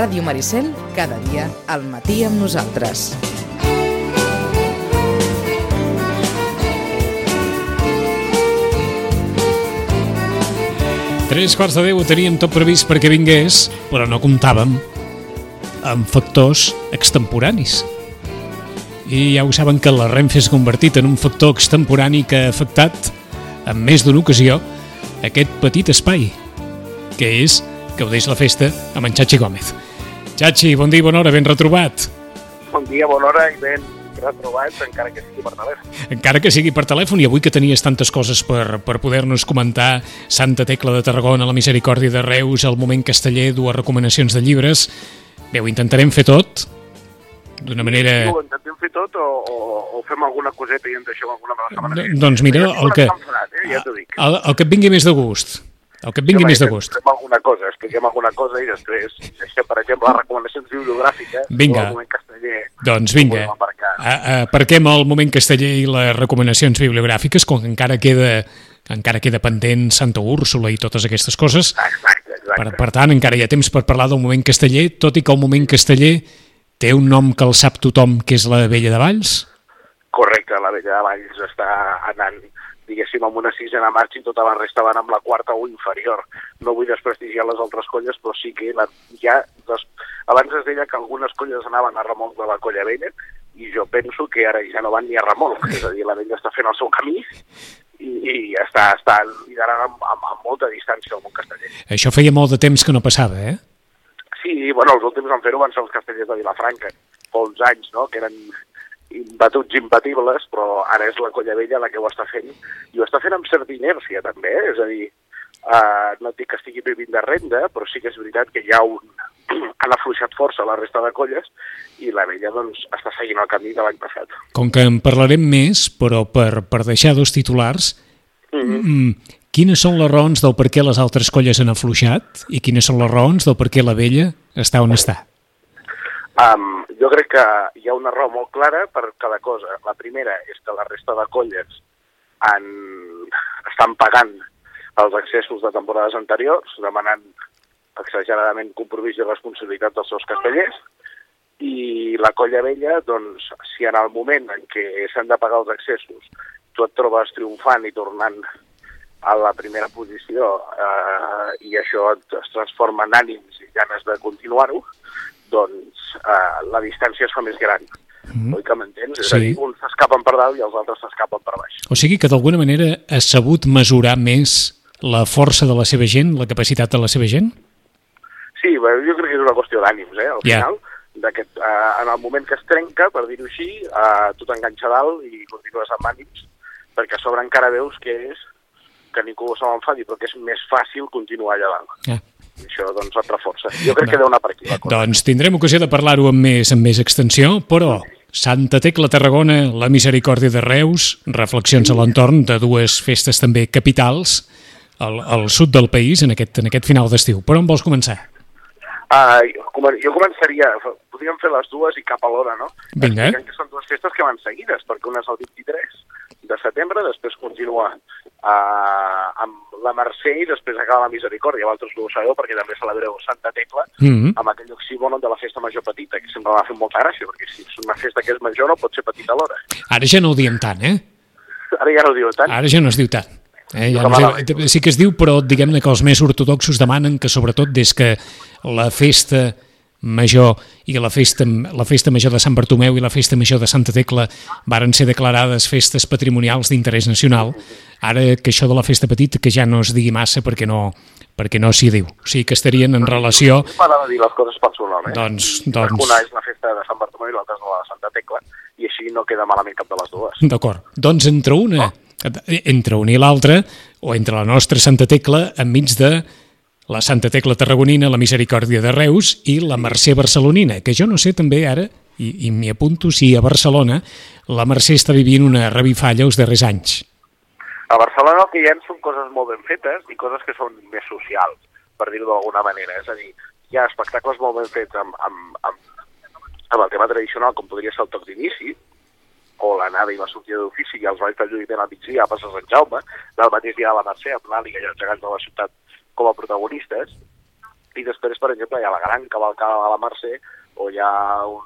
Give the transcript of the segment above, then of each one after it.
Ràdio Maricel, cada dia al matí amb nosaltres. Tres quarts de deu ho teníem tot previst perquè vingués, però no comptàvem amb factors extemporanis. I ja ho saben que la Renfe s'ha convertit en un factor extemporani que ha afectat en més d'una ocasió aquest petit espai, que és Gaudeix la Festa amb en Chachi Gómez. Chachi, bon dia i bona hora, ben retrobat. Bon dia, bona hora i ben retrobats, encara que sigui per telèfon. Encara que sigui per telèfon, i avui que tenies tantes coses per, per poder-nos comentar, Santa Tecla de Tarragona, la Misericòrdia de Reus, el moment casteller, dues recomanacions de llibres... Bé, ho intentarem fer tot, d'una manera... Ho intentem fer tot o, o, o fem alguna coseta i en deixem alguna de la setmana? D- doncs mira, el que, Eh? Ja el, el que et vingui més de gust. El que et vingui més de gust. Fem alguna cosa, expliquem alguna cosa i després deixem, per exemple, les recomanacions bibliogràfiques Vinga. o el moment casteller. Doncs vinga, aparquem el moment casteller i les recomanacions bibliogràfiques, com que encara queda, encara queda pendent Santa Úrsula i totes aquestes coses. Exacte, exacte. Per, per tant, encara hi ha temps per parlar del moment casteller, tot i que el moment casteller té un nom que el sap tothom, que és la Vella de Valls. Correcte, la Vella de Valls està anant diguéssim, amb una sisena marxa i tota la resta van amb la quarta o inferior. No vull desprestigiar les altres colles, però sí que la, ja... Des, abans es deia que algunes colles anaven a remolc de la colla vella i jo penso que ara ja no van ni a remolc, és a dir, la vella està fent el seu camí i, i està, està liderant amb, amb, amb molta distància el món casteller. Això feia molt de temps que no passava, eh? Sí, bueno, els últims en fer-ho van ser els castellers de Vilafranca, fa uns anys, no?, que eren imbatuts imbatibles, però ara és la Colla Vella la que ho està fent, i ho està fent amb certa inèrcia, també, eh? és a dir, uh, no et dic que estigui vivint de renda, però sí que és veritat que hi ha un... han afluixat força la resta de colles, i la Vella, doncs, està seguint el camí de l'any passat. Com que en parlarem més, però per, per deixar dos titulars, Mm -hmm. mm, quines són les raons del per què les altres colles han afluixat i quines són les raons del per què la vella està on està? Um, jo crec que hi ha una raó molt clara per cada cosa. La primera és que la resta de colles han, estan pagant els accessos de temporades anteriors, demanant exageradament compromís i responsabilitat dels seus castellers, i la colla vella, doncs, si en el moment en què s'han de pagar els accessos tu et trobes triomfant i tornant a la primera posició eh, i això es transforma en ànims i ganes de continuar-ho, doncs eh, la distància es fa més gran. Mm. Oi que m'entens? És Sí. a dir, uns s'escapen per dalt i els altres s'escapen per baix. O sigui que d'alguna manera ha sabut mesurar més la força de la seva gent, la capacitat de la seva gent? Sí, bé, jo crec que és una qüestió d'ànims, eh, al Ja. final. D'aquest, eh, en el moment que es trenca, per dir-ho així, eh, tu t'enganxa dalt i continues amb ànims, perquè a sobre encara veus que és que ningú se m'enfadi, però que és més fàcil continuar allà dalt. Ah. I això, doncs, et reforça. Jo crec que deu anar per aquí. Doncs tindrem ocasió de parlar-ho amb més, amb més extensió, però Santa Tecla Tarragona, la Misericòrdia de Reus, reflexions a l'entorn de dues festes també capitals al, al sud del país en aquest, en aquest final d'estiu. Per on vols començar? Uh, jo, comen- jo començaria, podríem fer les dues i cap a l'hora, no? Vinga. Que són dues festes que van seguides, perquè una és el 23 de setembre, després continua uh, amb la Mercè i després acaba la Misericòrdia. Vosaltres no ho sabeu perquè també celebreu Santa Tecla Mm -hmm. amb aquell oxímoron de la festa major petita, que sempre m'ha fet molta gràcia, perquè si és una festa que és major no pot ser petita alhora. Ara ja no ho diem tant, eh? Ara ja no ho diu tant. Ara ja no es diu tant. Eh, ja no diu, sí que es diu, però diguem-ne que els més ortodoxos demanen que sobretot des que la festa major i la festa, la festa major de Sant Bartomeu i la festa major de Santa Tecla varen ser declarades festes patrimonials d'interès nacional, ara que això de la festa petita que ja no es digui massa perquè no, perquè no s'hi diu. O sigui que estarien en relació... M'agrada dir les coses per son nom, eh? Doncs, doncs, Una és la festa de Sant Bartomeu i l'altra és la de Santa Tecla, i així no queda malament cap de les dues. D'acord. Doncs entre una, entre una i l'altra, o entre la nostra Santa Tecla, enmig de la Santa Tecla Tarragonina, la Misericòrdia de Reus i la Mercè Barcelonina, que jo no sé també ara, i, i m'hi apunto, si a Barcelona la Mercè està vivint una revifalla els darrers anys. A Barcelona el que hi ha són coses molt ben fetes i coses que són més socials, per dir-ho d'alguna manera. És a dir, hi ha espectacles molt ben fets amb, amb, amb, amb el tema tradicional, com podria ser el toc d'inici, o l'anada i la sortida d'ofici i els balls de lluïment al migdia a Passa Sant Jaume, del mateix dia de la Mercè, amb l'Àliga i els gegants de la ciutat com a protagonistes, I després, per exemple, hi ha la gran cavalcada de la Mercè, o hi ha un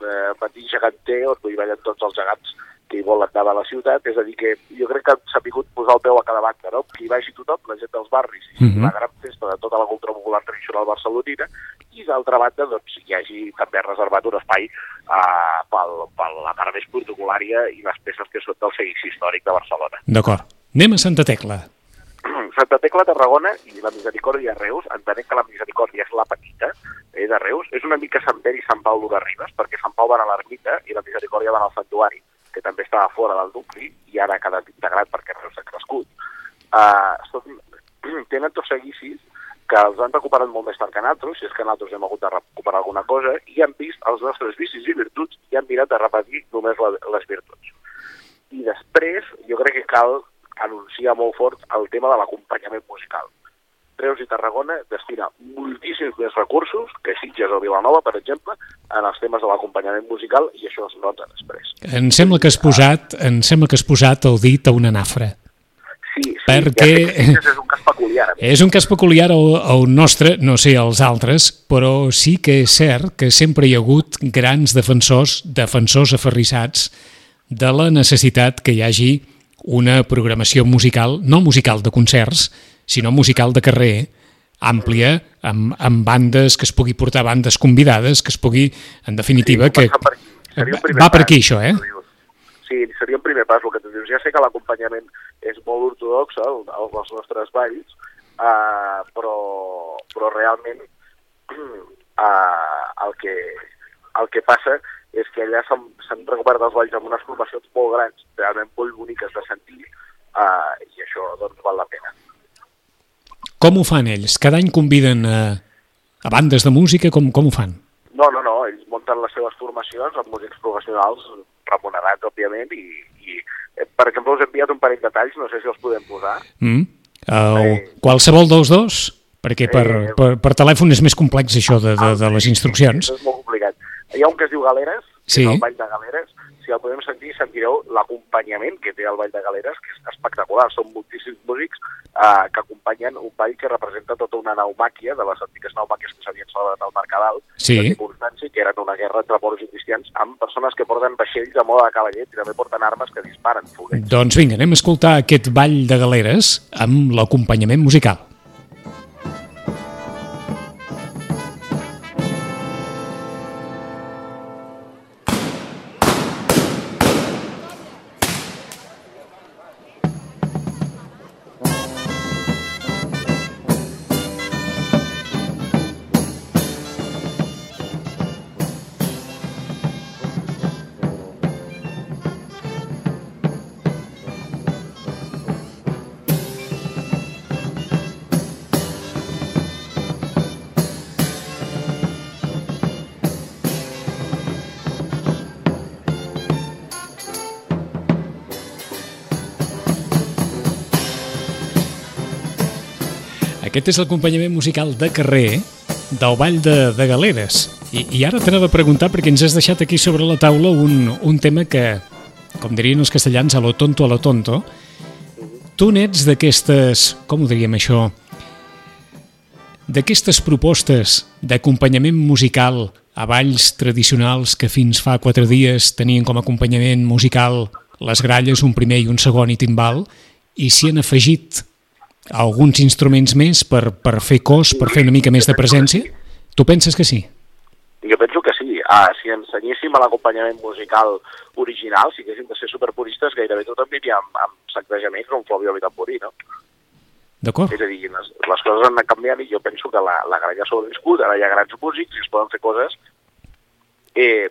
eh, petit geganter on hi ballen tots els gegants que hi volen anar a la ciutat, és a dir, que jo crec que s'ha pogut posar el peu a cada banda, no? Que hi vagi tothom, la gent dels barris, i Mhm. la gran festa de tota la cultura popular tradicional barcelonina, i d'altra banda, doncs, hi hagi també reservat un espai eh, pel, per la part més protocolària i les peces que són del seguici històric de Barcelona. D'acord. Anem a Santa Tecla. Santa Tecla, Tarragona i la Misericòrdia Reus, entenent que la Misericòrdia és la petita eh, de Reus, és una mica Sant Pere i Sant Pau de Ribes, perquè Sant Pau va a l'ermita i la Misericòrdia va al santuari, que també estava fora del nucli i ara ha quedat integrat perquè Reus ha crescut. Uh, són, tenen dos seguicis que els han recuperat molt més tard que nosaltres, si és que nosaltres hem hagut de recuperar alguna cosa, i han vist els nostres vicis i virtuts i han mirat de repetir només la, les virtuts. I després, jo crec que cal anunciar molt fort el tema de l'acompanyament musical. Reus i Tarragona destina moltíssims més recursos que Sitges o Vilanova, per exemple, en els temes de l'acompanyament musical i això es nota després. Em sembla que has posat, em sembla que has posat el dit a una nafra. Sí, sí, Perquè- és un cas peculiar. És un cas peculiar al, al nostre, no sé els altres, però sí que és cert que sempre hi ha hagut grans defensors, defensors aferrissats de la necessitat que hi hagi una programació musical, no musical de concerts, sinó musical de carrer, àmplia, amb, amb bandes, que es pugui portar bandes convidades, que es pugui, en definitiva, que... començar per aquí. Seria un Va per aquí, això, eh? que. Sí, seria un primer pas, el que tu dius. Ja sé que l'acompanyament és molt ortodox, el dels nostres balls, uh, però, però realment uh, el, que, el que passa és que allà s'han recuperat els balls amb unes formacions molt grans, realment molt boniques de sentir, uh, i això doncs val la pena. Com ho fan ells? Cada any conviden a, a bandes de música? Com, com ho fan? No, no, no, ells munten les seves formacions amb músics professionals remunerats, òbviament, i, i eh, per exemple, us he enviat un parell de talls, no sé si els podem posar. Mm? El, Eh. qualsevol dels dos? Perquè per, Eh. per, per telèfon és més complex això de, de, de les instruccions. És molt. Hi ha un que es diu Galeres, que Sí. és el Ball de Galeres. Si el podem sentir, sentireu l'acompanyament que té el Ball de Galeres, que és espectacular. Són moltíssims músics eh, que acompanyen un ball que representa tota una naumàquia, de les antiques naumàquies que s'havien celebrat al Mercadal, Sí. de que eren una guerra entre moros i cristians, amb persones que porten vaixells a moda de cavallet i també porten armes que disparen foguets. Doncs vinga, anem a escoltar aquest ball de galeres amb l'acompanyament musical. Aquest és l'acompanyament musical de carrer del Ball de, de Galeres. I, I ara t'anava a preguntar, perquè ens has deixat aquí sobre la taula un, un tema que, com dirien els castellans, a lo tonto, a lo tonto. Tu n'ets d'aquestes, com ho diríem això, d'aquestes propostes d'acompanyament musical a balls tradicionals que fins fa quatre dies tenien com a acompanyament musical les gralles, un primer i un segon i timbal, i s'hi han afegit alguns instruments més per, per fer cos, per fer una mica més de presència? Tu penses que sí? Jo penso que sí. Ah, si ensenyéssim a l'acompanyament musical original, si haguéssim de ser superpuristes, gairebé tothom vivia amb, amb amb Flaviol i Tamborí, no? D'acord? És a dir, les, les coses han anat canviant i jo penso que la, la gralla ha sobreviscut, ara hi ha grans músics i es poden fer coses eh,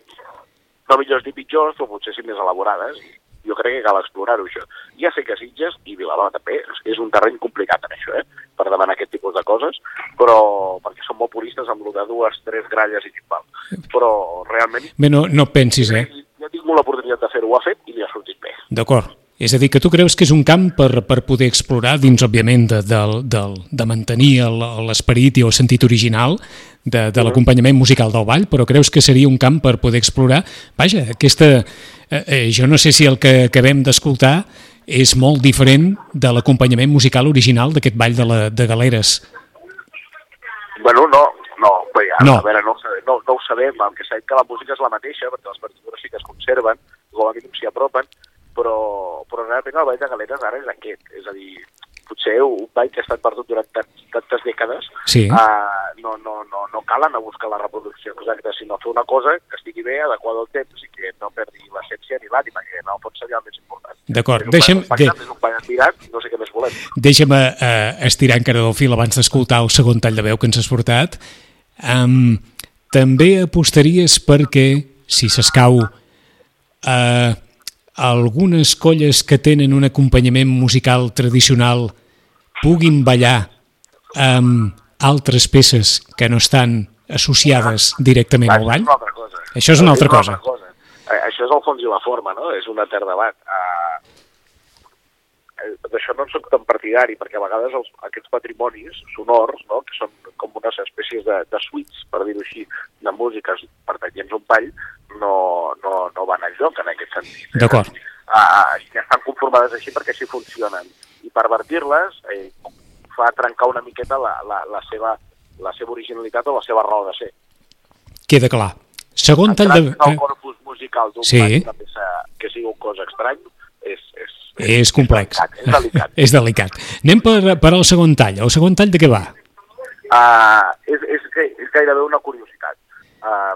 no millors ni pitjors, però potser sí més elaborades. I jo crec que cal explorar-ho, això. Ja sé que Sitges i Vilanova també és un terreny complicat en això, eh? per demanar aquest tipus de coses, però perquè són molt puristes amb lo de dues, tres gralles i timbal. Però realment Bé, no, no pensis, eh? ja tingut l'oportunitat de fer-ho, ho ha fet i li ha sortit bé. D'acord. És a dir, que tu creus que és un camp per, per poder explorar dins, òbviament, de, de, de, de mantenir el- l'esperit i el sentit original de, de l'acompanyament musical del ball, però creus que seria un camp per poder explorar? Vaja, aquesta... Eh, eh, jo no sé si el que acabem d'escoltar és molt diferent de l'acompanyament musical original d'aquest ball de, la, de Galeres. Bueno, no, no, bé, a, No. a veure, no, no, no ho sabem, el que sabem que la música és la mateixa, perquè les partitures sí que es conserven, com a mínim s'hi apropen, però, però realment el ball de galeres ara és aquest, és a dir, potser un ball que ha estat perdut durant tant, tantes dècades, Sí. uh, no, no, no, no cal anar a buscar la reproducció exacta, sinó fer una cosa que estigui bé, adequada al temps i que no perdi l'essència ni l'ànima, que en el fons seria el més important. D'acord, deixa'm- admirat i no sé què més volem. Deixa'm eh, estirar encara del fil abans d'escoltar el segon tall de veu que ens has portat. Um, també apostaries perquè, si s'escau, eh, algunes colles que tenen un acompanyament musical tradicional puguin ballar amb altres peces que no estan associades directament al ball? Això és una altra cosa. Això és una altra cosa. Això és el fons i la forma, no? És un altre debat. Uh, D'això no en soc tan partidari, perquè a vegades els, aquests patrimonis sonors, no? que són com unes espècies de, de suites, per dir-ho així, de músiques pertanyents a un ball, no, no, no van enlloc en aquest sentit. D'acord. Uh, ja estan conformades així perquè així funcionen. I pervertir-les eh, fa trencar una miqueta la, la, la, seva, la seva originalitat o la seva raó de ser. Queda clar. Segon tall de... El corpus musical d'un Sí. sí. una peça que sigui un cos estrany és, és, És complex. delicat, És delicat. és delicat. Anem per, per al segon tall. El segon tall de què va? Uh, és, és, és gairebé una curiositat. Uh,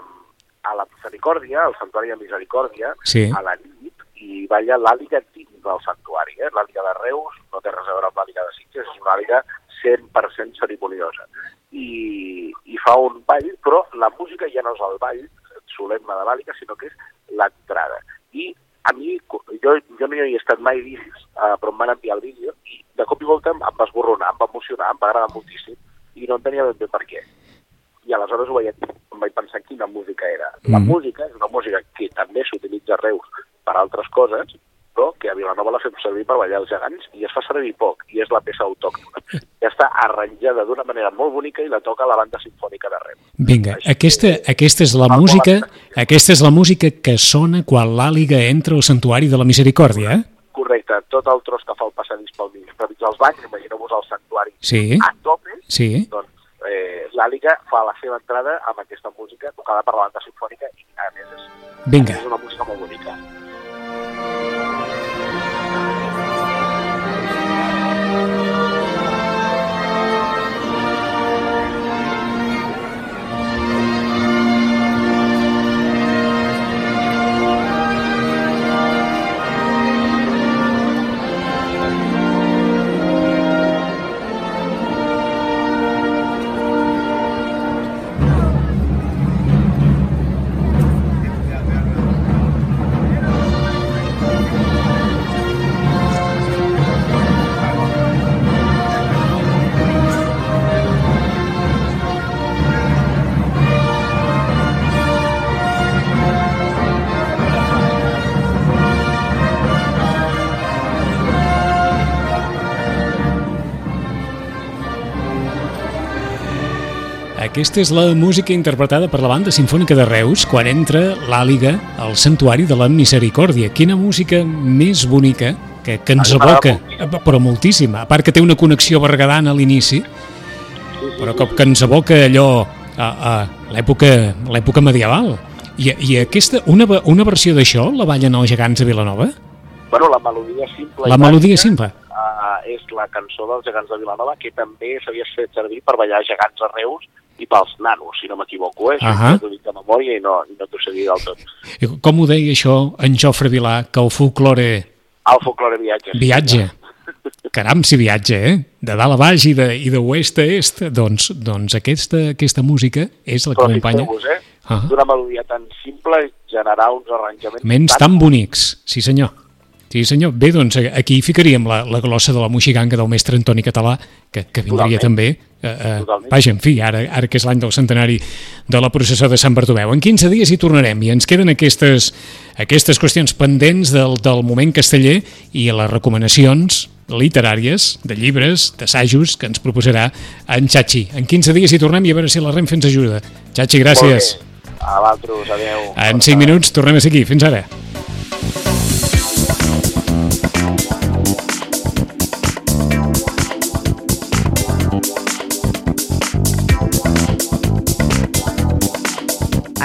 a la Misericòrdia, al Santuari de Misericòrdia, Sí. a la nit, hi balla l'àliga dins del santuari. Eh? L'àliga de Reus no té res a veure amb l'àliga de Sitges, és una àliga 100% cerimoniosa. I, I fa un ball, però la música ja no és el ball solemne de l'àliga, sinó que és l'entrada. I a mi, jo, jo no hi he estat mai dins, uh, però em van enviar el vídeo, i de cop i volta em, em va esborronar, em va emocionar, em va agradar moltíssim, i no entenia ben bé per què. I aleshores ho vaig, em vaig pensar quina música era. La Mhm. música és una música que també s'utilitza a Reus per altres coses, però que a Vilanova la fem servir per ballar els gegants i es fa servir poc, i és la peça autòctona. Ja està arranjada d'una manera molt bonica i la toca la banda sinfònica de Reus. Vinga, Així aquesta, aquesta és la música aquesta és la música que sona quan l'àliga entra al santuari de la Misericòrdia, eh? Correcte, tot el tros que fa el passadís pel mig, per mig dels banys, imagineu-vos el santuari Sí, a tope, sí. doncs eh, l'Àliga fa la seva entrada amb aquesta música tocada per la banda sinfònica i a més és, Vinga, és una música molt bonica. Aquesta és la música interpretada per la banda sinfònica de Reus quan entra l'àliga al santuari de la Misericòrdia. Quina música més bonica que, que ens evoca, però moltíssima. A part que té una connexió bergadana a l'inici, però com que ens evoca allò a, a l'època medieval. I, I aquesta, una, una versió d'això la ballen els gegants de Vilanova? Bueno, la melodia simple La melodia simple. Uh, és la cançó dels gegants de Vilanova, que també s'havia fet servir per ballar gegants a Reus i pels nanos, si no m'equivoco, eh? Això Ahà. T'ho dic de memòria i no, i no t'ho sé dir del tot. I Com ho deia això en Jofre Vilà, que el folklore El folklore viatge. viatge. Caram, si viatge, eh? De dalt a baix i de, i de oest a est, doncs, doncs aquesta, aquesta música és la que acompanya. eh? Ah. D'una melodia tan simple generar uns arranjaments Ments tan bonics, sí senyor. Sí senyor. Bé, doncs aquí ficaríem la, la glossa de la moixiganga del mestre Antoni Català, que, que vindria Totalment. també. Eh, eh, Totalment. vaja, en fi, ara, ara que és l'any del centenari de la processó de Sant Bartomeu. En 15 dies hi tornarem i ens queden aquestes, aquestes qüestions pendents del, del moment casteller i les recomanacions literàries, de llibres, d'assajos que ens proposarà en Xachi. En 15 dies hi tornem i a veure si la Renfe ens ajuda. Xachi, gràcies. A l'altres, adeu. En 5 minuts tornem a aquí. Fins ara.